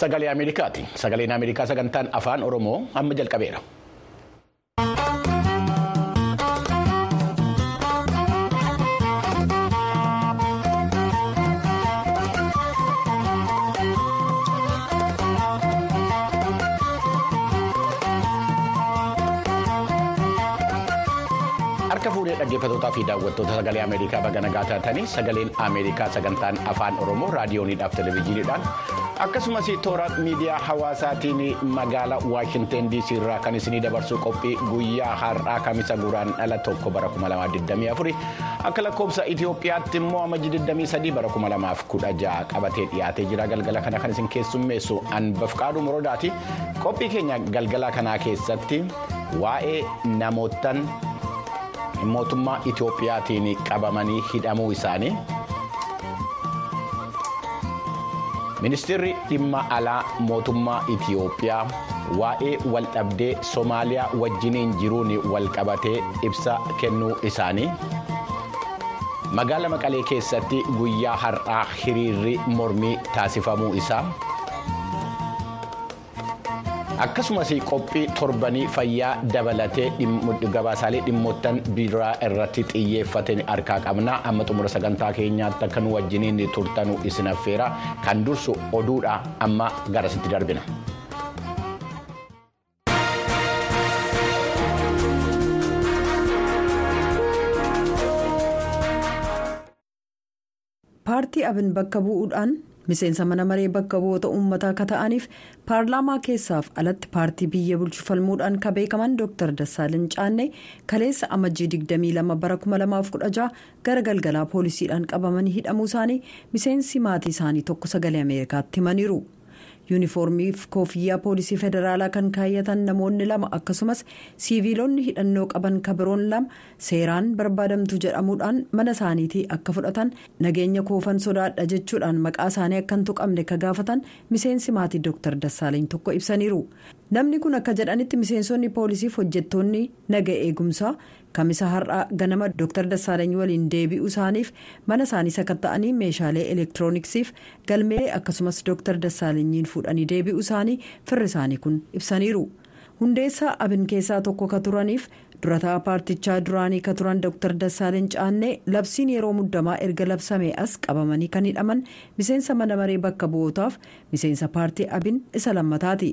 sagalee Ameerikaati. Sagaleen Ameerikaa sagantaan afaan Oromoo amma jalqabeera. Dhaggeeffatootaa fi daawwattoota sagalee Ameerikaa baga nagaa taatanii sagaleen Ameerikaa sagantaan afaan Oromoo raadiyooniidhaaf televezyiiniidhaan akkasumas toora miidiyaa hawaasaatiin magaalaa Waashinten DC irraa kan isinii dabarsu qophii guyyaa har'aa kamisa guraandhala tokko bara 2024 akka lakkoofsa Itoophiyaatti immoo amajji 23 bara 2016 qabatee dhiyaatee jira galgala kana kan isin keessummeessu Anbafqaaduu Morodaati qophii keenya galgala kanaa keessatti waa'ee namootaan. Mootummaa Itoophiyaatiin qabamanii hidhamuu isaanii ministeerri dhimma alaa mootummaa Itoophiyaa waa'ee waldhabdee Somaaliyaa wajjiniin jiruun walqabatee ibsa kennuu isaanii magaala Maqalee keessatti guyyaa har'aa hiriirri mormii taasifamuu isaa. Akkasumas qophii torbanii fayyaa dabalatee gabaasaalee dhimmoottan biraa irratti xiyyeeffatan harkaa qabna amma xumura sagantaa keenyaatti akka nu wajjiniin turtanu isin affeera kan dursu oduudha amma garasitti darbina. paartii abin bakka bu'uudhaan. Miseensa mana maree bakka bu'oota uummataa akka ta'aniif paarlaamaa keessaaf alatti paartii biyya bulchu falmuudhaan kan beekaman dr dassaalin caannee kaleessa amajjii 22 bara 2016 gara galgalaa poolisiidhaan qabamanii hidhamuu isaanii miseensi maatii isaanii tokko sagalee ameerikaatti himaniiru. Yuunifoormii fi koofiyyaa poolisii federaalaa kan kaayyatan namoonni lama akkasumas siiviilonni hidhannoo qaban kabiroon lama seeraan barbaadamtu jedhamuudhaan mana isaaniitii akka fudhatan nageenya koofan sodaadha jechuudhaan maqaa isaanii akka hin tuqamne ka gaafatan miseensi maatii dr. Dassaalany tokko ibsaniiru namni kun akka jedhanitti miseensonni poolisiif hojjettoonni naga eegumsaa kamisa har'aa ganama dr. Dassaalany waliin deebi'uu isaaniif mana isaanii sakatta'anii meeshaalee elektirooniksiif galmeelee akkasumas dr. Dassaalanyiin fuudhanii deebi'uu isaanii firri isaanii kun ibsaniiru. Hundeessaa abin keessaa tokko ka turaniif durataa paartichaa duraanii ka turan dr. Dassaalany caannee labsiin yeroo muddamaa erga labsamee as qabamanii kan hidhaman miseensa mana maree bakka bu'ootaaf miseensa paartii abin isa lammataati.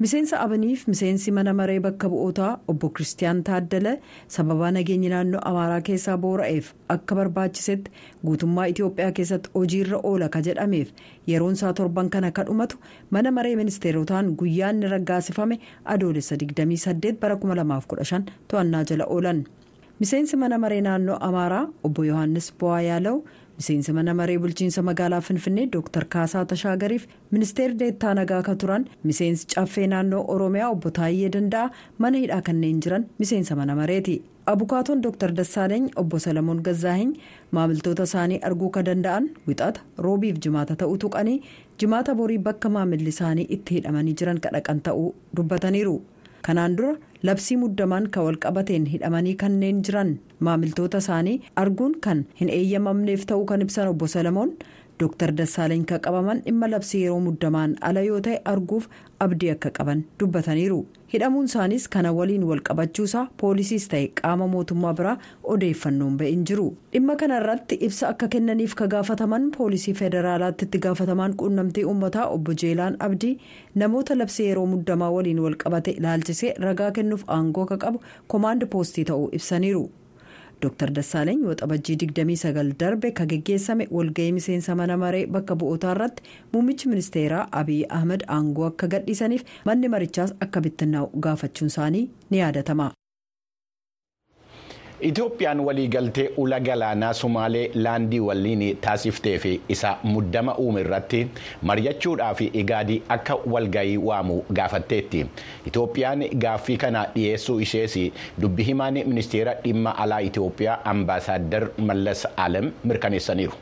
Miseensa abaniif miseensi mana maree bakka bu'ootaa obbo kiristiyaan taaddala sababaa nageenyi naannoo amaaraa keessaa boora'eef akka barbaachisetti guutummaa itiyoophiyaa keessatti hojiirra oola ka jedhameef yeroon isaa torban kana ka dhumatu mana maree ministeerotaan guyyaan inni raggaasifame adoolessa 28 bara 2015 to'annaa jala oolan miseensi mana maree naannoo amaaraa obbo yohaannis bo'aa yaalaw. Miseensi mana maree bulchiinsa magaalaa finfinnee dr. Kaasaa tashaagariif ministeerri deettaa nagaa ka turan. Miseensi caffee naannoo oromiyaa obbo taayyee danda'a mana hidhaa kanneen jiran miseensa mana mareeti. Abukaatoon dr. Dassaaleeny obbo salamoon gazaahiny maamiltoota isaanii arguu ka danda'an wixata roobiif jimaata ta'uu tuqanii jimaata borii bakka maamilli isaanii itti hidhamanii jiran kadhaqan ta'uu dubbataniiru kanaan dura labsii muddamaan kan walqabateen hidhamanii kanneen jiran maamiltoota isaanii arguun kan hin eeyyamamneef ta'uu kan ibsan obbo salamoon dr dassaaleeny kan qabaman dhimma labsii yeroo muddamaan ala yoo ta'e arguuf abdii akka qaban dubbataniiru hidhamuun isaaniis kana waliin walqabachuusaa poolisiis ta'e qaama mootummaa biraa odeeffannoon ba'in jiru dhimma kana irratti ibsa akka kennaniif ka gaafataman poolisii federaalaatti itti gaafatamaan quunnamtii uummataa obbo jeelaan abdii namoota labsii yeroo muddamaa waliin walqabate ilaalchisee ragaa kennuuf aangoo ka qabu koomaand poostii ta'uu ibsaniiru. Dr dassaaleeny waxabajjii 29 darbe ka geggeessame walga'ii miseensa mana maree bakka bu'ootaa irratti muummichi ministeeraa abiy ahmed aangoo akka gadhiisaniif manni marichaas akka bittinnaa'u gaafachuun isaanii ni yaadatama. Itoophiyaan waliigaltee ula galaanaa Sumaalee laandii waliin taasiftee fi isa muddama uume irratti mari'achuudhaaf igaadii akka walgayii waamu gaafatteetti. Itoophiyaan gaaffii kana dhiyeessuu ishees dubbi himaan ministeera dhimma alaa Itoophiyaa ambaasaaddar Mallas Alem mirkaneessaniiru.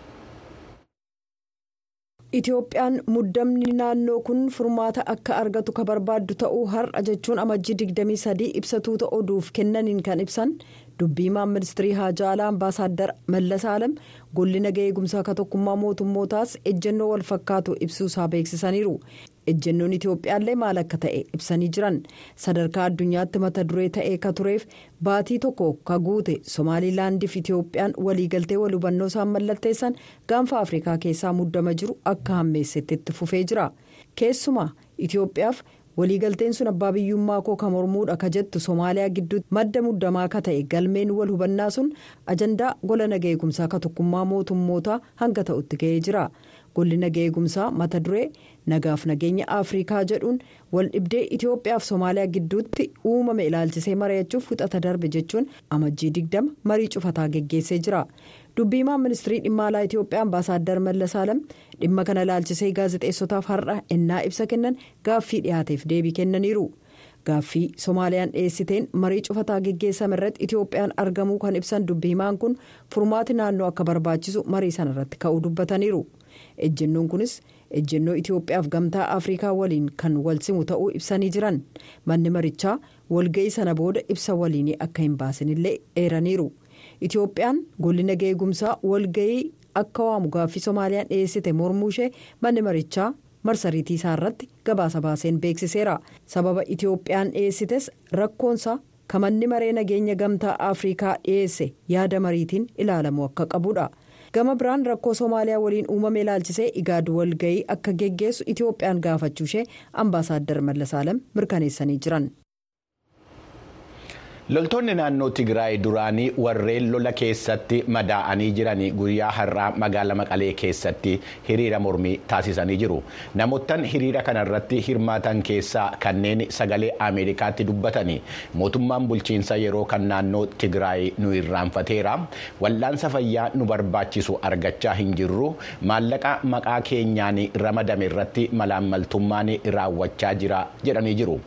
Itoophiyaan muddamni naannoo kun furmaata akka argatu ka barbaaddu ta'uu har'a jechuun amajjii 23 ibsatuuta oduuf kennaniin kan ibsan dubbiimaan ministirii haajaa alaa ambaasaaddar mallas alam golli eegumsaa akka tokkummaa mootummootaas ejjennoo wal fakkaatu ibsuusaa beeksisaniiru ejjennoon itiyoophiyaallee maal akka ta'e ibsanii jiran sadarkaa addunyaatti mata duree ta'ee ka tureef baatii tokko ka guute somaalilaandiif itiyoophiyaan waliigaltee wal hubannoo isaan mallatteessan gaanfa afrikaa keessaa muddama jiru akka hammeessetti itti fufee jira keessumaa itiyoophiyaaf. Waliigalteen sun abbaa biyyummaa koo ka mormuudha ka jettu somaaliyaa gidduutti madda muddamaa ka ta'e galmeen wal hubannaa sun ajandaa gola nagaa eegumsaa ka tokkummaa mootummootaa hanga ta'utti ga'ee jira golli nagaa eegumsaa mata duree nagaaf nageenya afrikaa jedhuun wal dhibdee itiyoophiyaaf somaaliyaa gidduutti uumame ilaalchisee mari'achuuf wixata darbe jechuun amajjii digdama marii cufataa geggeessee jira. Dubbiimaan ministirii dhimma alaa itiyoophiyaa ambaasaaddar mallas alam dhimma kana ilaalchisee gaazexeessotaaf har'a ennaa ibsa kennan gaaffii dhiyaateef deebii kennaniiru gaaffii soomaaliyaan dhiyeessiteen marii cufataa geggeessame irratti itiyoophiyaan argamuu kan ibsan dubbiimaan kun furmaati naannoo akka barbaachisu marii sana irratti ka'uu dubbataniiru ejjennoon kunis ejjennoo itiyoophiyaaf gamtaa afrikaa waliin kan wal simu ta'uu ibsanii jiran manni marichaa walga'ii sana booda ibsa waliinii akka hin baasinillee eeraniiru. Itiyoophiyaan golli nagaa eegumsaa walga'ii akka waamu gaaffii soomaaliyaan dhiyeessite mormuu ishee manni marichaa marsariitii isaa irratti gabaasa baaseen beeksiseera sababa itiyoophiyaan dhiyeessites rakkoonsaa kan manni maree nageenya gamtaa afrikaa dhiyeesse yaada mariitiin ilaalamuu akka qabudha gama biraan rakkoo soomaaliyaa waliin uumame ilaalchisee igaad walga'ii akka geggeessu itiyoophiyaan gaafachuu ishee ambaasaaddar mallasaalam mirkaneessanii jiran. Loltoonni naannoo tigraay duraanii warreen lola keessatti madaa'anii jiran guyyaa har'aa magaala maqalee keessatti hiriira mormii taasisanii jiru. Namoottan hiriira kanarratti hirmaatan keessaa kanneen sagalee ameerikaatti dubbatanii mootummaan bulchiinsa yeroo kan naannoo tigraay nu irraanfateera. Wal'aansa fayyaa nu barbaachisu argachaa hin jirru. Maallaqa maqaa keenyaan ramadame irratti malaammaltummaan raawwachaa jira jedhanii jiru.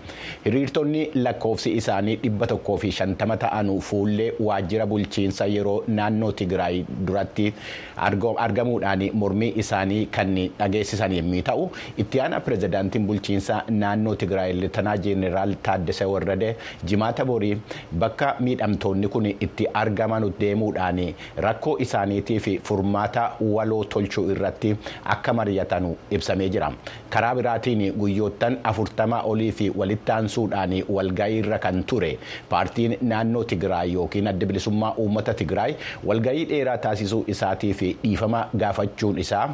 Hiriirtonni lakkoofsi isaanii dhibba tokkoo fi shantama ta'an fuullee waajjira bulchiinsa yeroo naannoo tigraay duratti argamuudhaan mormii isaanii kan dhageessisan yommuu ta'u itti aanaa pirezidaantiin bulchiinsa naannoo tigraay lieutenant jeeneraal taaddasee warrade jimaata borii bakka miidhamtoonni kun itti argaman deemuudhaan rakkoo isaaniitiif furmaata waloo tolchuu irratti akka mari'atan ibsamee jira. Karaa biraatiin guyyoottan afurtama olii fi walitti aansuudhaan walga'ii irra kan ture paartiin naannoo tigraay yookiin adda bilisummaa uummata tigraay walga'ii dheeraa taasisuu isaatii fi dhiifama gaafachuun isaa.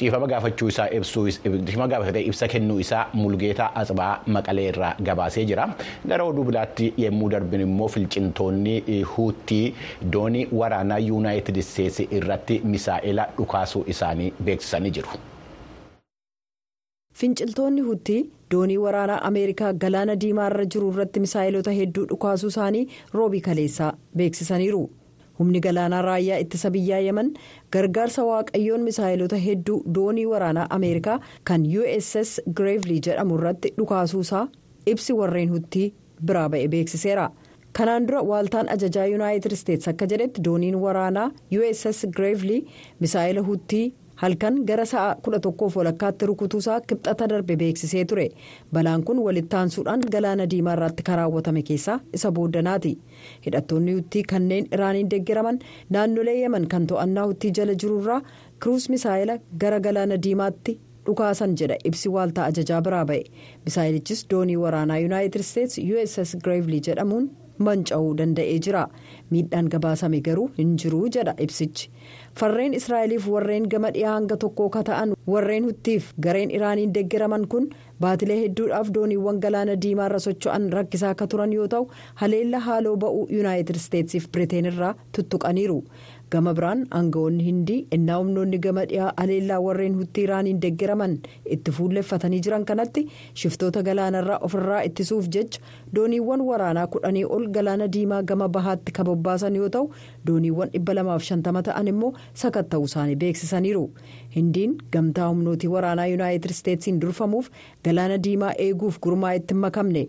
dhiifama gaafachuu isaa ibsuu dhiifama gaafatee ibsa kennuu isaa mulgeetaa asbaa maqalee irraa gabaasee jira gara oduu biraatti yommuu darbin immoo finciltoonni huutii doonii waraanaa yuunaayitid isteetsi irratti misaa'ela dhukaasuu isaanii beeksisanii jiru. Finciltoonni huutii doonii waraanaa ameerikaa galaana diimaa irra jiru irratti misaa'elota hedduu dhukaasuu isaanii roobii kaleessaa beeksisaniiru. humni galaanaa raayyaa ittisa biyyaa yemen gargaarsa waaqayyoon misaa'elota hedduu doonii waraanaa ameerikaa kan uss gireevlii jedhamu irratti dhukaasuusaa ibsi warreen huutii biraa ba'e beeksiseera kanaan dura waaltaan ajajaa yuunaayitid isteetsi akka jedhetti dooniin waraanaa uss gireevlii misaa'ela huutii halkan gara sa'a kudha tokkoof walakkaatti rukutuusaa kibxata darbe beeksisee ture. Balaan kun walitti aansuudhaan galaana diimaa irratti kan raawwatame keessaa isa booddanaati. Hidhattoonni huutii kanneen iraaniin deeggaraman naannolee yemen kan to'annaa huutii jala jirurraa kiruus misaa'ela gara galaana diimaatti dhukaasan jedha. Ibsi waaltaa ajajaa biraa ba'e. Misaa'elichis doonii waraanaa yuunaayitid isteetsi uss gireevlii jedhamuun manca'uu danda'ee jira. Miidhaan gabaasame garuu hin jiru jedha ibsichi farreen israa'eliif warreen gama dhiyaa hanga tokkoo ka ta'an warreen huttiif gareen iraaniin deeggaraman kun baatilee hedduudhaaf dooniiwwan galaana diimaarra socho'an rakkisaa akka turan yoo ta'u haleella haaloo ba'uu yuunaayitid isteetsiif biriteen irraa tuttuqaniiru gama biraan aangawoonni hindii innaa humnoonni gama dhiyaa haleellaa warreen hutti iraaniin deeggaraman itti fuulleffatanii jiran kanatti shiftoota galaanarraa ofirraa ittisuuf jecha dooniiwwan waraanaa kudhanii ol galaana diimaa gama bahaatti kan bobbaasan yoo ta'u dooniiwwan dhibba lamaaf shantama ta'an immoo sakatta'uu isaanii beeksisaniiru hindiin gamtaa humnootii waraanaa yuunaayitid isteetsiin durfamuuf galaana diimaa eeguuf gurmaa itti makamne.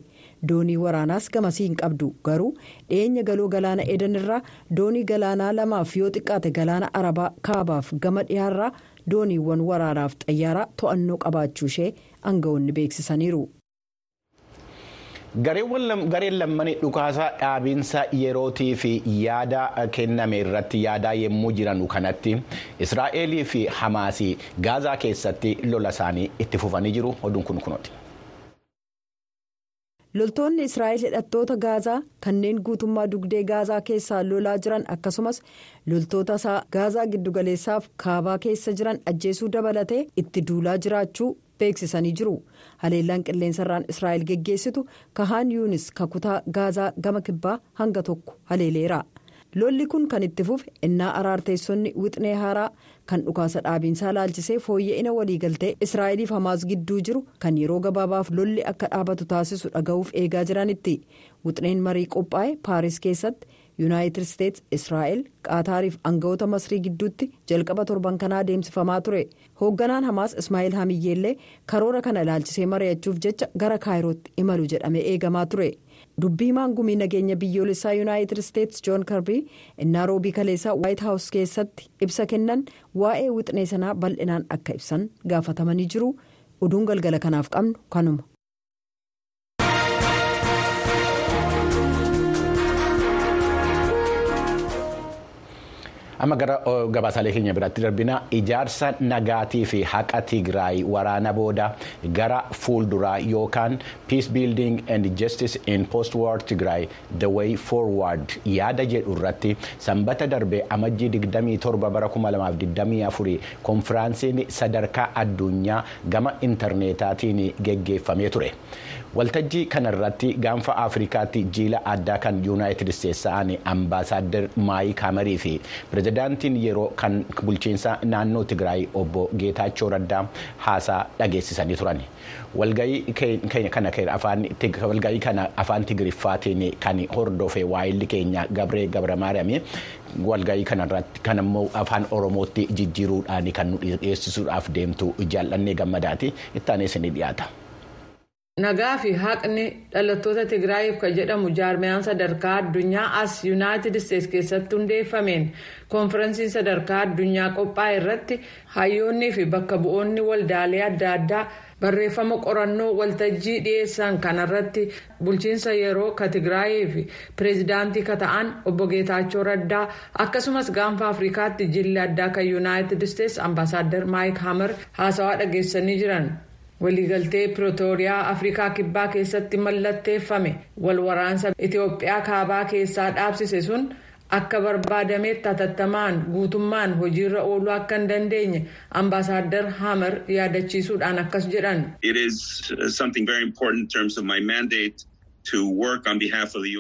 Doonii waraanaas gamasii hin qabdu garuu dhiyeenya galoo galaana edanirraa doonii galaanaa lamaaf yoo xiqqaate galaana arabaa kaabaaf gama dhiyaarraa dooniiwwan waraanaaf xayyaaraa to'annoo qabaachuu ishee aangawoonni beeksisaniiru. Gareen lammanii dhukaasaa dhaabiinsa yerootii fi yaada kenname irratti yaadaa yommuu jiran kanatti Israa'elii fi Hamaasii Gaazaa keessatti lola isaanii itti fufanii jiru. Oduun kun kunooti. Loltoonni israa'el hidhattoota gaazaa kanneen guutummaa dugdee gaazaa keessaa lolaa jiran akkasumas loltoota isaa gaazaa giddugaleessaaf kaabaa keessa jiran ajjeesuu dabalatee itti duulaa jiraachuu beeksisanii jiru. Haleellaan qilleensarraan israa'el geggeessitu kahaan yuunis kakutaa gaazaa gama kibbaa hanga tokko haleeleera lolli kun kan itti fufe innaa araarteessonni wixnee haaraa kan dhukaasa dhaabiinsaa laalchisee fooyya'ina waliigaltee israa'eliif hamaas gidduu jiru kan yeroo gabaabaaf lolli akka dhaabatu taasisu dhaga'uuf eegaa jiranitti wixneen marii qophaa'e paaris keessatti yuunaayitid isteets israa'el qaataariif aangawoota masrii gidduutti jalqaba torban kanaa adeemsifamaa ture hoogganaan hamaas ismaa'eel hamiyyeellee karoora kana ilaalchisee mari'achuuf jecha gara kaayirootti imalu jedhamee eegamaa ture. Dubbii maangumii nageenya biyyoolessaa yuunaayitid isteets joon karbii innaa roobii kaleessaa waayit haawus keessatti ibsa kennan waa'ee wixnee sanaa bal'inaan akka ibsan gaafatamanii jiru oduun galgala kanaaf qabnu kanuma. Amma gara gabaasaalee keenya biraatti darbina ijaarsa nagaatii fi haqa tigraay waraana booda gara fuulduraa yookaan peace building and justice in post war tigraay the way forward. Yaada jedhu irratti sanbata darbe amajjii 27 bara 2024 konfiraansiin sadarkaa addunyaa gama intarneetaatiin geggeeffamee ture. Waltajjii kanarratti gaanfa afrikaatti jiila addaa kan yuunaayitid isteetsi ta'an ambaasaaddar maayik hamarii fi pirezidaantiin yeroo kan bulchiinsa naannoo tigraay obbo geetaachoo raddaa haasaa dhageessisanii turan walgayii kana afaan tigiriffaatiin kan hordofe waayilli keenya gabree gabramaariyaami. Walgayii kanarratti kan immoo afaan oromootti jijjiiruudhaan kan nu dhiyeessisuudhaaf deemtu jaallannee gammadaati ittaanis ni dhiyaata. Nagaa fi haqni dhalattoota tigraayiif kan jedhamu jaarmiyaan sadarkaa addunyaa as yuunaayitid isteetsi keessatti hundeeffameen koonfiransiin sadarkaa addunyaa qophaa'e irratti hayyoonnii fi bakka bu'oonni waldaalee adda addaa barreeffama qorannoo waltajjii dhiyeessan kanarratti bulchiinsa yeroo ka tigraayii fi pireezidaantii ka ta'an obbo geetaachoo raddaa akkasumas gaanfa afrikaatti jilli addaa kan yuunaayitid isteetsi ambaasaaddar maayik hamar haasawaa dhageessanii jiran. Waliigaltee pirootooriyaa afrikaa kibbaa keessatti mallatteeffame wal waraansa itiyoophiyaa kaabaa keessaa dhaabsise sun akka barbaadametti hatattamaan guutummaan hojiirra ooluu akka hin dandeenye ambaasaaddar hamer yaadachiisuudhaan akkas jedhan.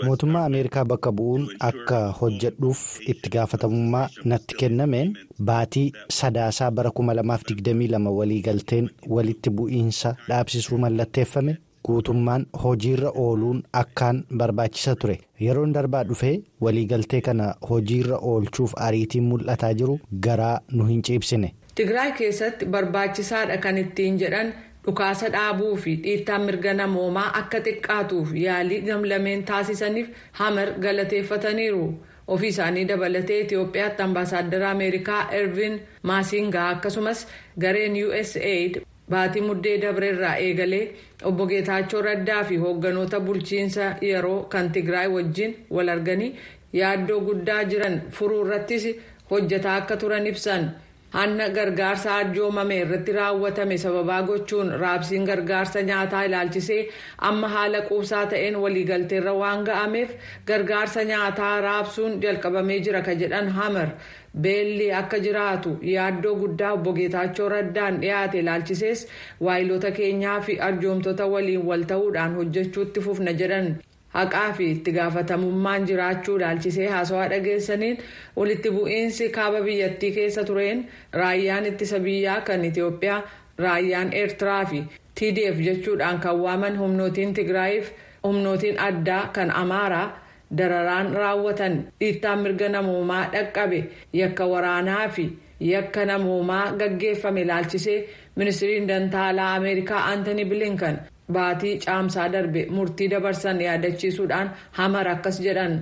Mootummaa ameerikaa bakka bu'uun akka hojjedhuuf itti gaafatamummaa natti kennameen baatii sadaasaa bara 2022 waliigalteen walitti bu'iinsa dhaabsisuu mallatteeffame guutummaan hojiirra ooluun akkaan barbaachisa ture yeroon darbaa dhufee waliigaltee kana hojiirra oolchuuf ariitiin mul'ataa jiru garaa nu hin ciibsine. tigraay keessatti barbaachisaadha kan ittiin jedhan. Dhukaasa dhaabuu fi dhiittaan mirga namoomaa akka xiqqaatuuf yaalii gamlameen taasisaniif hamer galateeffataniiru ofii isaanii dabalatee itiyoophiyaatti ambaasaaddara ameerikaa ervin maasingaa akkasumas gareen usaid baatii muddee dabreerraa eegalee obbo geetaachoo raddaa fi hoogganoota bulchiinsa yeroo kan tigraay wajjin wal arganii yaaddoo guddaa jiran furuu irrattis hojjetaa akka turan ibsan. Hanna gargaarsa arjoomame irratti raawwatame sababaa gochuun raabsiin gargaarsa nyaataa ilaalchisee amma haala quubsaa ta'een waliigalteerra waan ga'ameef gargaarsa nyaataa raabsuun jalqabamee jira ka jedhan hamer beelli akka jiraatu yaaddoo guddaa obbo geetaachoo raddaan dhiyaate ilaalchisees waayilota keenyaa fi arjoomtota waliin wal ta'uudhaan hojjechuutti fufna jedhan. Haqaa fi itti gaafatamummaan jiraachuu ilaalchisee haasawaa dhageessaniin walitti bu'iinsi kaaba biyyattii keessa tureen raayyaan ittisa biyyaa kan itiyoophiyaa raayyaan eertiraa fi tdf jechuudhaan kan waaman humnootiin tigraayiif humnootiin addaa kan amaaraa dararaan raawwatan dhiittaan mirga namoomaa dhaqqabe yakka waraanaa fi yakka namoomaa gaggeeffame ilaalchisee ministiriin dantaalaa ameerikaa aantanii bilinkan baatii caamsaa darbe murtii dabarsan yaadachiisuudhaan hamar akkas jedhan.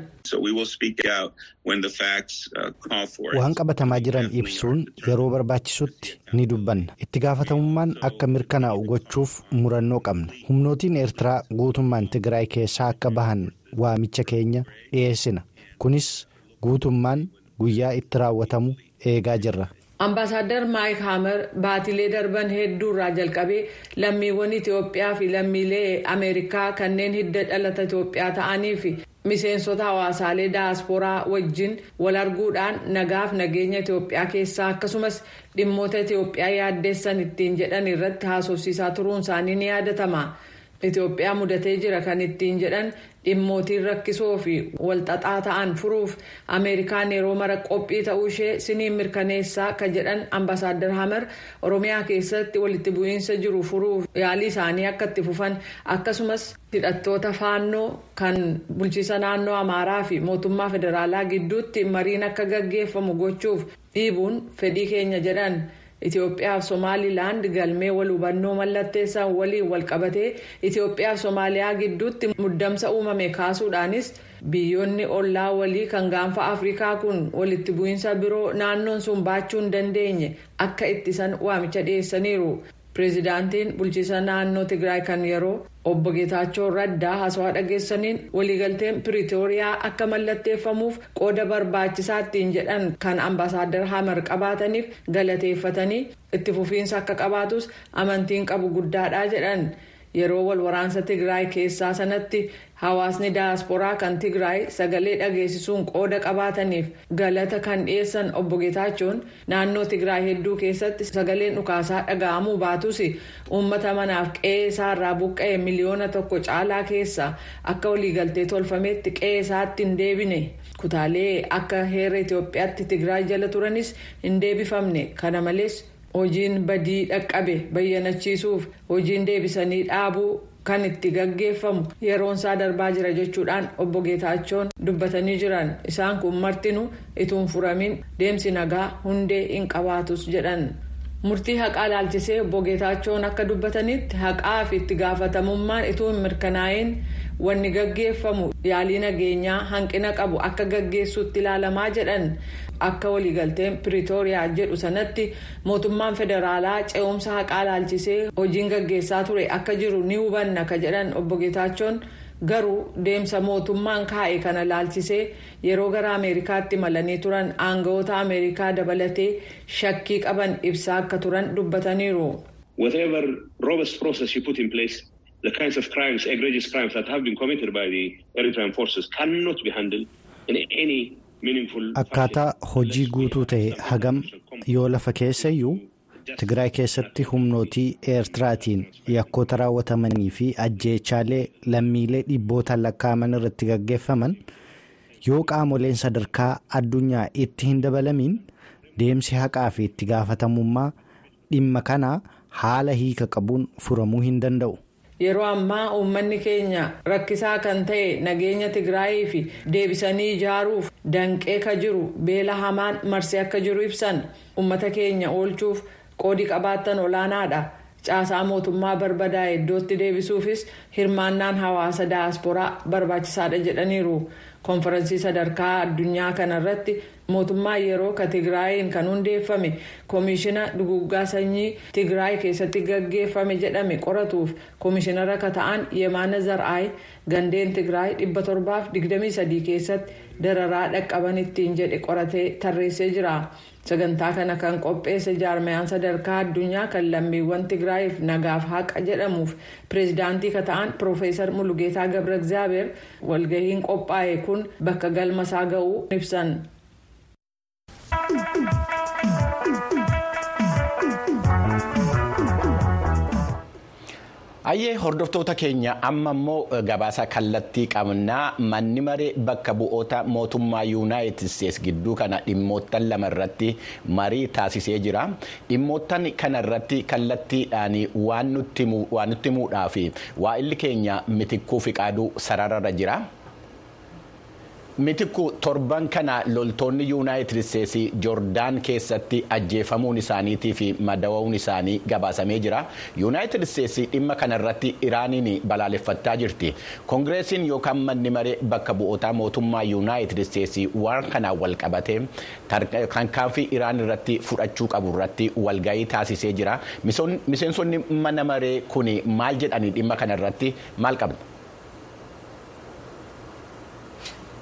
waan qabatamaa jiran ibsuun yeroo barbaachisutti ni dubbanna. Itti gaafatamummaan akka mirkanaa'u gochuuf murannoo qabna. Humnootiin eertiraa guutummaan tigraay keessaa akka bahan waamicha keenya dhiyeessina. Kunis guutummaan guyyaa itti raawwatamu eegaa jirra. Ambaasaadder Maayik Haamer baatilee darban hedduurraa jalqabee lammiiwwan Itoophiyaa fi lammiilee Ameerikaa kanneen hidda dhalata Itoophiyaa ta'anii fi miseensota hawaasaalee daasporaa wajjin wal arguudhaan nagaaf nageenya Itoophiyaa keessaa akkasumas dhimmoota Itoophiyaa yaaddeessan ittiin jedhan irratti haasofsiisaa turuun isaanii ni yaadatama. Itoophiyaa mudatee jira kan ittiin jedhan dhimmootiin rakkisoo fi walxaxaa ta'an furuuf ameerikaan yeroo mara qophii ta'uu ishee siniin mirkaneessaa kan jedhan ambaasaadder hamer oromiyaa keessatti walitti bu'iinsa jiru furuuf yaalii isaanii akka itti fufan akkasumas hidhattoota faannoo kan bulchiisa naannoo amaaraa fi mootummaa federaalaa gidduutti mariin akka gaggeeffamu gochuuf dhiibuun fedhii keenya jedhan. Itoophiyaa fi Somaalilaand galmee wal hubannoo mallatteessan waliin wal qabatee Itoophiyaa fi Somaaliyaa gidduutti muddamsa uumame kaasuudhaanis biyyoonni ollaa walii kan gaanfa Afrikaa kun walitti bu'iinsa biroo naannoon sun baachuu hin dandeenye akka ittisan waamicha dhiyeessaniiru. Pireezidaantiin bulchiisa naannoo Tigraay kan yeroo obbo Geetaachoo Raddaa haasawaa dhageessaniin waliigalteen Piriitooriyaa akka mallatteeffamuuf qooda barbaachisaa ittiin jedhan kan ambaasaadder Hamer qabaataniif galateeffatanii itti fufiinsa akka qabaatus amantiin qabu guddaadha jedhan. Yeroo wal waraansa Tigraay keessaa sanatti hawaasni daasporaa kan Tigraay sagalee dhageessisuun qooda qabaataniif galata kan dhiyeessan obbo Geetaachoon naannoo Tigraay hedduu keessatti sagaleen dhukaasaa dhaga'amuu baatus uummata manaaf qe'ee isaarraa buqqa'e miliyoona tokko caalaa keessa akka waliigaltee tolfametti qe'ee isaatti hin deebine. Kutaalee akka heera Itoophiyaatti Tigraay jala turanis hin deebifamne kana malees. hojiin badii dhaqqabe bayyanachiisuuf hojiin deebisanii dhaabuu kan itti gaggeeffamu yeroon isaa darbaa jira jechuudhaan obbo Geetaachoon dubbatanii jiran isaan kun martinuu ituun furamin deemsi nagaa hundee hin qabaatus jedhan. murtii haqaa laalchisee obbo Geetaachoon akka dubbatanitti haqaa fi itti gaafatamummaan ituu hin mirkanaa'in wanni gaggeeffamu yaalii nageenyaa hanqina qabu akka gaggeessuutti ilaalamaa jedhan akka waliigalteen piriitooriyaa jedhu sanatti mootummaan federaalaa ce'umsa haqaa laalchisee hojiin gaggeessaa ture akka jiru ni hubanna ka jedhan obbo Geetaachoon. garuu deemsa mootummaan kaa'e kana laalchisee yeroo gara ameerikaatti malanii turan aangawoota ameerikaa dabalatee shakkii qaban ibsaa akka turan dubbataniiru. whatever robust process you put in place the kinds of crimes egregious crimes that have been committed by the Eritrean forces cannot be handled in any. Akkaataa hojii guutuu ta'e hagam yoo lafa keessa iyyuu. Tigraay keessatti humnootii eertiraatiin yakkoota raawwatamanii fi ajjeechaalee lammiilee dhibboota lakkaa'aman irratti gaggeeffaman yoo qaamoleen sadarkaa addunyaa itti hin dabalamiin deemsi haqaa fi itti gaafatamummaa dhimma kanaa haala hiika qabuun furamuu hin danda'u. Yeroo ammaa uummanni keenya rakkisaa kan ta'e nageenya Tigraayii fi deebisanii ijaaruuf danqee ka jiru beela hamaan marsee akka jiru ibsan uummata keenya oolchuuf. qoodi qabaattan olaanaadha caasaa mootummaa barbadaa'e iddootti deebisuufis hirmaannaan hawaasa daasporaa barbaachisaadha jedhaniiru konferansii sadarkaa addunyaa kanarratti mootummaa yeroo ka tigraayiin kan hundeeffame koomishina duguggaa sanyii tigraay keessatti gaggeeffame jedhame qoratuuf koomishinara ka ta'an yemaana zar'aay gandeen tigraay 723 keessatti dararaa dhaqqaban ittiin jedhe qoratee tarreessee jira. sagantaa kana kan qopheesse jaarmayaan sadarkaa addunyaa kan lammiiwwan tigraayiif nagaaf haqa jedhamuuf pireezidaantii ka ta'an piroofeesar mulugeetaa gabra egzaabeer walgahiin qophaa'e kun bakka galma isaa ga'uu ibsan. Ayyee hordoftoota keenya amma immoo gabaasa kallattii qabnaa manni maree bakka bu'oota mootummaa yuunaayitid isteetsi gidduu kana dhimmoottan lama irratti marii taasisee jira. Dhimmoottan kana irratti kallattiidhaan waan nutti himuudhaaf waa'illi keenya mitikkuu fi qaaduu sararra jira. Mitikku torban kana loltoonni yuunaayitid isteetsii joordaan keessatti ajjeefamuun isaaniitii fi madawuun isaanii gabaasamee jira. yuunaayitid isteetsii dhimma kanarratti iraaniin balaaleffattaa jirti. koongireesiin yookaan manni maree bakka bu'ootaa mootummaa yuunaayitid isteetsii waan kanaan wal qabatee tarkaanfii iraan irratti fudhachuu qabu irratti walgahii taasisee jira. miseensonni mana maree kun maal jedhanii dhimma kanarratti maal qabna?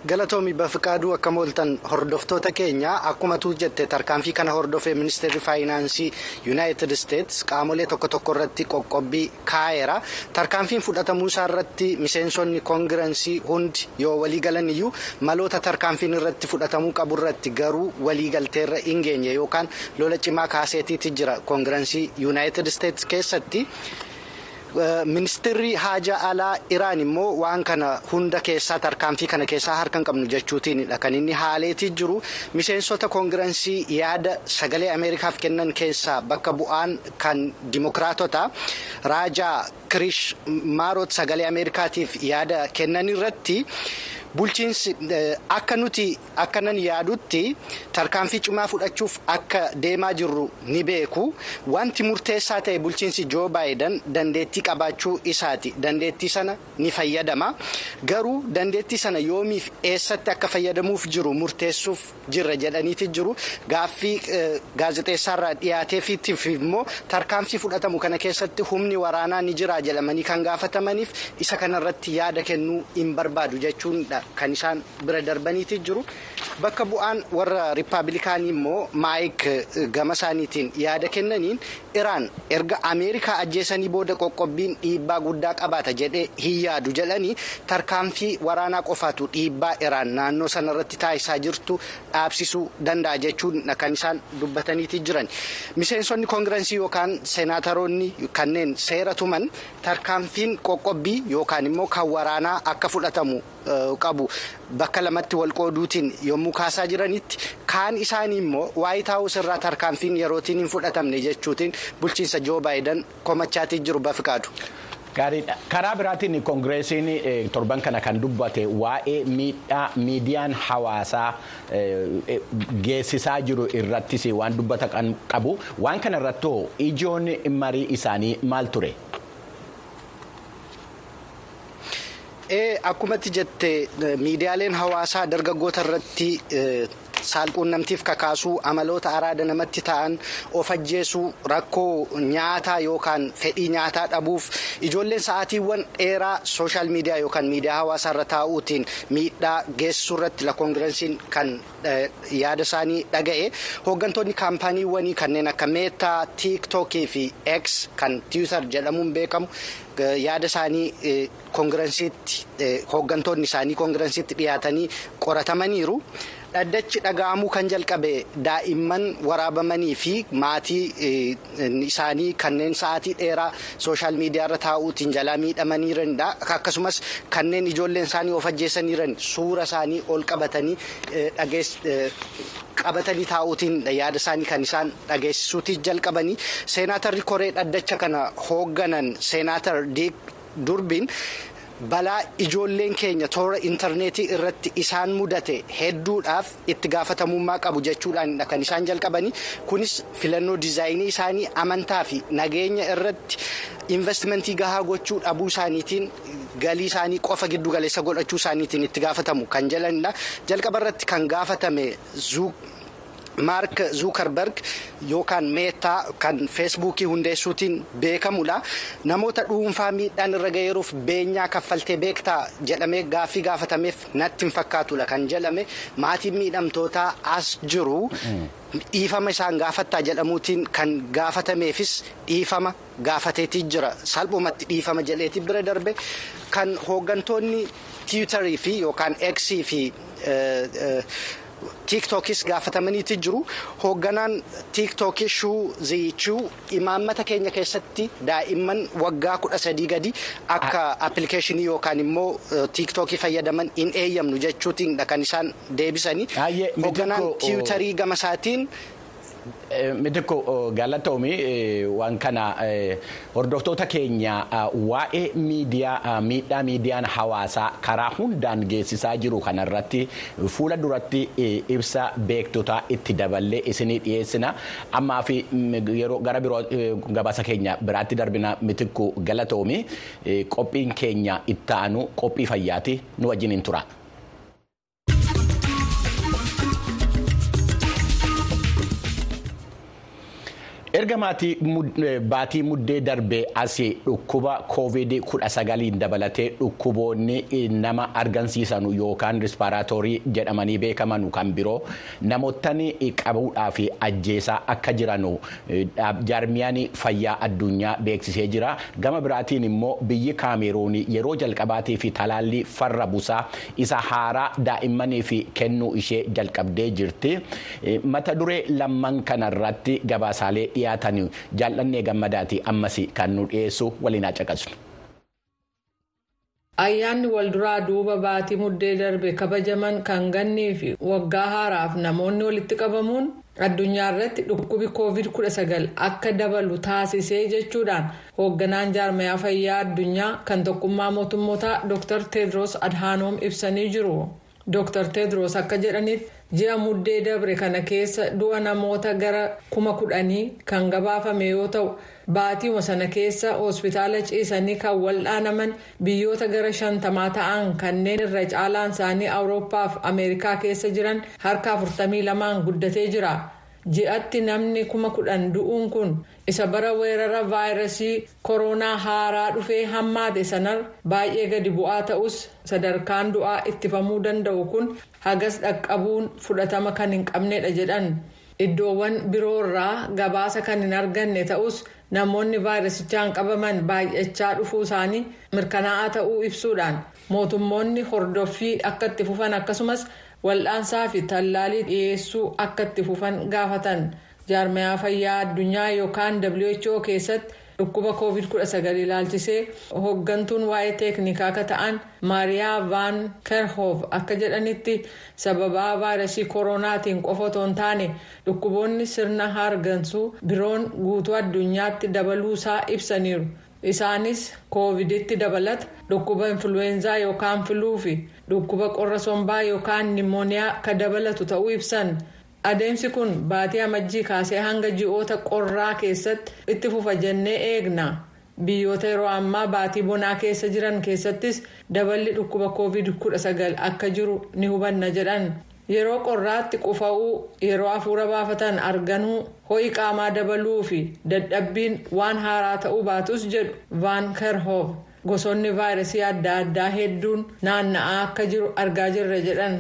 Galatoomi bafiqaaduu akka mooltan hordoftoota keenya akkuma tuu jette tarkaanfii kana hordofee ministeerri faayinaansii yuunaayitid isteets qaamolee tokko tokko irratti qoqqobbii kaa'eera tarkaanfiin fudhatamuu isaa irratti miseensonni koongirensii hundi yoo walii galan iyyuu maloota tarkaanfiin irratti fudhatamuu qabu irratti garuu waliigalteerra hin geenye yookaan lola cimaa kaaseetiiti jira koongirensii yuunaayitid isteets keessatti. Ministeerri haja alaa iraan immoo waan kana hunda keessaa tarkaanfii kana keessaa harka hin qabnu jechuutiinidha kan inni haaleetii jiru miseensota koongirensii yaada sagalee ameerikaaf kennan keessaa bakka bu'aan kan dimokiraatota raajaa kirish maaroot sagalee ameerikaatiif yaada kennan irratti. Bulchiinsi akka nuti akkanan yaadutti tarkaanfii cimaa fudhachuuf akka deemaa jirru ni beeku. Wanti murteessaa ta'e bulchiinsi joo baayidan dandeettii qabaachuu isaati. Dandeettii sana ni fayyadama. Garuu dandeettii sana yoomiif eessatti akka fayyadamuuf jiru murteessuuf jirra jedhaniiti jiru. Gaaffii gaazexeessaarraa dhiyaateefiitiif immoo tarkaanfii fudhatamu kana keessatti humni waraanaa ni jira jedhamanii kan gaafatamaniif isa kanarratti yaada kennuu hin barbaadu jechuudha. Kan isaan bira darbaniiti jiru bakka bu'aan warra riippaabilikaanii immoo maayik gama isaaniitiin yaada kennaniin iraan erga ameerikaa ajjeesanii booda qoqqobbiin dhiibbaa guddaa qabaata jedhee hin yaadu jedhanii tarkaanfii waraanaa qofaatu dhiibbaa iraan naannoo sanarratti taasisaa jirtu dhaabsisuu danda'a jechuun kan isaan dubbataniiti jiran miseensonni koongirensii yookaan seenaataroonni kanneen seera tuman tarkaanfiin qoqqobbii yookaan immoo kan waraanaa akka fudhatamu. Qabu bakka lamatti wal qooduutiin yommuu kaasaa jiranitti kaan isaanii immoo waayit haawus irraa tarkaanfiin yerootiin hin fudhatamne jechuutiin bulchiinsa joo baayidan komachaatii jiru bafiqaadu. Gaariidha. Karaa biraatiin koongireesiin torban kana kan dubbate waa'ee miidhaa miidiyaan hawaasaa geessisaa jiru irrattis waan dubbata qabu waan kana irrattoo ijoon marii isaanii maal ture? Akkumatti jette miidiyaaleen hawaasaa dargaggoota irratti saalquunnamtiif kakaasuu amaloota araada namatti ta'an of ajjeesuu rakkoo nyaataa yookaan fedhii nyaataa dhabuuf ijoolleen sa'aatiiwwan dheeraa sooshaal miidiyaa yookaan miidiyaa hawaasaa irra taa'uutiin miidhaa geessisuu irratti la koongirensiin kan yaada isaanii dhaga'e hooggantoonni kaampaaniiwwanii kanneen akka meetaa tiiktookii fi x kan tiwiitar jedhamuun beekamu. yaada isaanii koongirensiitti hooggantoonni isaanii koongirensiitti dhiyaatanii qoratamaniiru. Dhaddachi dhaga'amuu kan jalqabe daa'imman waraabamanii fi maatii isaanii kanneen sa'aatii dheeraa sooshaal miidiyaa irra taa'uutiin jalaa miidhamaniiranidha. Akkasumas kanneen ijoolleen isaanii of ajjeesaniiran suura isaanii ol qabatanii qabatanii taa'uutiin yaada isaanii kan isaan dhageessisuutii jalqabanii seenaatarri koree dhaddacha kana hoogganan seenaatar durbiin. Balaa ijoolleen keenya toora intarneetii irratti isaan mudate hedduudhaaf itti gaafatamummaa qabu jechuudhaanidha kan isaan jalqabanii kunis filannoo diizaayinii isaanii amantaa fi nageenya irratti investimentii gahaa gochuu dhabuu isaaniitiin galii isaanii qofa giddu galeessa godhachuu isaaniitiin itti gaafatamu kan jedhanidha jalqaba irratti kan gaafatame maark zuukarberg yookaan meetaa kan feesbuukii hundeessuutiin beekamudha namoota dhuunfaa miidhaan irra ga'eeruuf beenyaa kaffaltee beektaa jedhamee gaaffii gaafatameef natti hin fakkaatudha kan jedhame maatiin miidhamtootaa as jiru. dhiifama isaan gaafattaa jedhamuutiin kan gaafatameefis dhiifama gaafateetii jira salphumatti dhiifama jedheetii bira darbe kan hooggantoonni tiwutarii fi yookaan eksii fi. Tiiktookis gaafatamaniiti jiru hoogganaan tiiktookii shuu ziichuu imaammata keenya keessatti daa'imman waggaa kudha sadii gadi akka appilikeeshinii yookaan immoo tiiktookii fayyadaman hin eeyyamnu jechuutiinidha kan isaan deebisanii hoogganaan tiwutarii gama isaatiin Mitikko galatoomii waan kana hordoftoota keenya waa'ee miidiyaa miidhaa miidiyaan hawaasaa karaa hundaan geessisaa jiru. Kanarratti fuula duratti ibsa beektotaa itti daballee isinii dhiyeessina. Ammaa fi yeroo gara biroo gabaasa keenya biraatti darbina mitikku galatoomii qophiin keenya itti aanu qophii fayyaati. Nu wajjin tura. Erga baatii muddee darbee asii dhukkuba koovid kudha sagaliin dabalatee dhukkuboonni nama argamsiisan yookaan rispaaraatoorii jedhamanii beekaman kan biroo namoottan qabuudhaa fi ajjeesaa akka jiran jaarmiyaan fayyaa addunyaa beeksisee jira. Gama biraatiin immoo biyyi kaameruun yeroo jalqabaatii fi talaallii farra busaa isa haaraa daa'immaniif kennuu ishee jalqabdee jirti. Mata duree lamman kanarratti gabaasaalee dhiyaatan jaallannee gammadaati ammas kan nu dhiyeessu waliin caqasnu. Ayyaanni walduraa duuba baatii muddee darbe kabajaman kan gannii fi waggaa haaraaf namoonni walitti qabamuun addunyaa irratti dhukkubi covid 19 akka dabalu taasisee jechuudhaan hoogganaan jaarmayaa fayyaa addunyaa kan tokkummaa mootummootaa dr tedros adhaanoom ibsanii jiru. Dr. Tedros akka jedhanitti ji'a muddee dabre kana keessa du'a namoota gara kuma kudhanii kan gabaafame yoo ta'u baatiiuma sana keessa hospitaala ciisanii kan wal'aanaman biyyoota gara shantamaa ta'an kanneen irra caalaan isaanii awurooppaa fi ameerikaa keessa jiran harka 42 guddatee jira. Ji'atti namni kuma kudhan du'uun kun isa bara weerara vaayirasii koronaa haaraa dhufee hammaate sanar baay'ee gadi bu'aa ta'us sadarkaan du'aa ittifamuu danda'u kun hagas dhaqqabuun fudhatama kan hin qabnedha jedhan iddoowwan biroorraa gabaasa kan hin arganne ta'us namoonni vaayirasichaan qabaman baay'achaa dhufuu isaanii mirkanaa'aa ta'uu ibsuudhaan mootummoonni hordoffii akka itti fufan akkasumas. Wal'aansaa fi tallaalii dhiyeessuu akka itti fufan gaafatan jaarmayaa fayyaa addunyaa yookaan who keessatti dhukkuba covid 19 ilaalchisee hooggantuun waa'ee teeknikaa akka ta'an maariyaa vaan kerhoov akka jedhanitti sababaa vaayirasii koronaatiin qofa otoo hin taane dhukkuboonni sirna hargansuu biroon guutuu addunyaatti dabaluusaa ibsaniiru. Isaanis kooviditti dabalata dhukkuba influweenzaa yookaan filuu fi dhukkuba qorra sombaa yookaan nimooniyaa ka dabalatu ta'uu ibsan adeemsi kun baatii amajjii kaasee hanga ji'oota qorraa keessatti itti fufa jennee eegna biyyoota yeroo ammaa baatii bonaa keessa jiran keessattis daballi dhukkuba koovid 19 akka jiru ni hubanna jedhan. Yeroo qorraatti qufa'uu yeroo hafuura baafatan arganuu ho'i qaamaa dabaluu fi dadhabbiin waan haaraa ta'uu baatus jedhu vaan kerhoov gosoonni vaayirasii adda addaa hedduun naanna'aa akka jiru argaa jirra jedhan.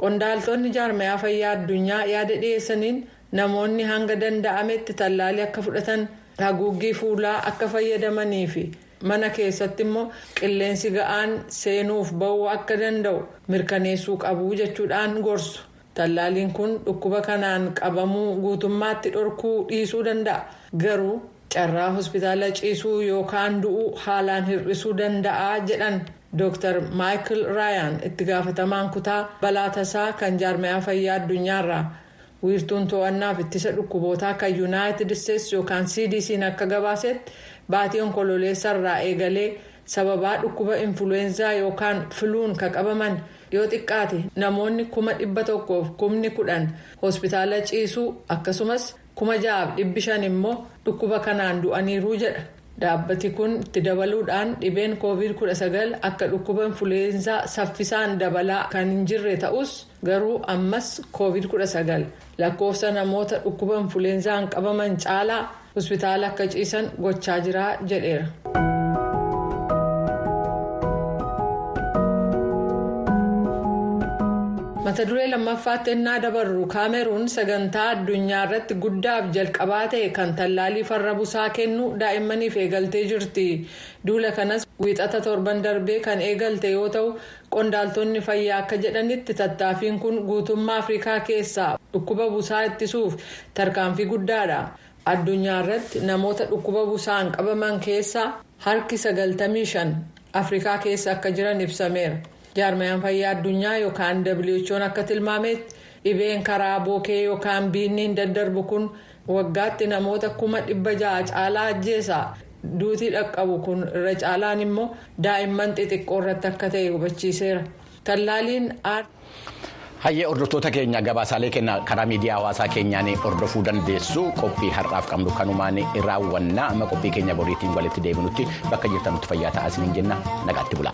Qondaaltonni jaarmayaa fayyaa addunyaa yaada dhiyeessaniin namoonni hanga danda'ametti tallaalii akka fudhatan haguuggii fuulaa akka fayyadamanii fi mana keessatti immoo qilleensi ga'aan seenuuf ba'uu akka danda'u mirkaneessuu qabu jechuudhaan gorsu. Tallaaliin kun dhukkuba kanaan qabamuu guutummaatti dhorkuu dhiisuu danda'a. Garuu carraa hospitaala ciisuu yookaan du'uu haalaan hir'isuu danda'a jedhan dr. Maayikil raayaan itti gaafatamaan kutaa balaa tasaa kan jaarmayaa fayyaa addunyaarraa. Wiirtuun to'annaaf ittisa dhukkubootaa kan yuunaayitid isteetsi yookaan cdc'n akka gabaasetti baatii onkololeessarraa eegalee sababaa dhukkuba influweenzaa yookaan filuun ka qabaman yoo xiqqaate namoonni kuma dhibba tokkoof kumni kudhan hospitaala ciisuu akkasumas kuma ja'aaf dhibbi shan immoo dhukkuba kanaan du'aniiru jedha. Dhaabbati kun itti dabaluudhaan dhibeen koovid 19 akka dhukkuba influweenzaa saffisaan dabalaa kan hin jirre ta'us garuu ammas koovid 19 lakkoofsa namoota dhukkuba influweenzaan qabaman caalaa hospitaala akka ciisan gochaa jira jedheera. mata duree lammaffaatti ennaa dabarru kaameruun sagantaa addunyaa irratti guddaaf jalqabaa ta'e kan tallaalii farra busaa kennu daa'immaniif eegaltee jirti duula kanas wiixata torban darbee kan eegalte yoo ta'u qondaaltonni fayyaa akka jedhanitti tattaaffiin kun guutummaa afrikaa keessaa dhukkuba busaa ittisuuf tarkaanfii guddaadha addunyaa irratti namoota dhukkuba busaan qabaman keessaa harki 95 afrikaa keessa akka jiran ibsameera. jaarmayaan fayyaa addunyaa yookaan who'n akka tilmaametti dhibeen karaa bookee yookaan biinniin daddarbu kun waggaatti namoota kuma dhibba ja'a caalaa ajjeesa duutii dhaqqabu kun irra caalaan immoo daa'imman xixiqqoo irratti akka ta'e hubachiiseera tallaaliin hayyee hordoftoota keenya gabaasaalee keenya karaa miidiyaa hawaasaa keenyaan hordofuu dandeessu. Qophii har'aaf qabnu kanumaan raawwannaa. Amma qophii keenya boriitiin walitti deebinutti bakka jirtanutti fayyaa ta'aa isiniin jenna. Nagaatti bula.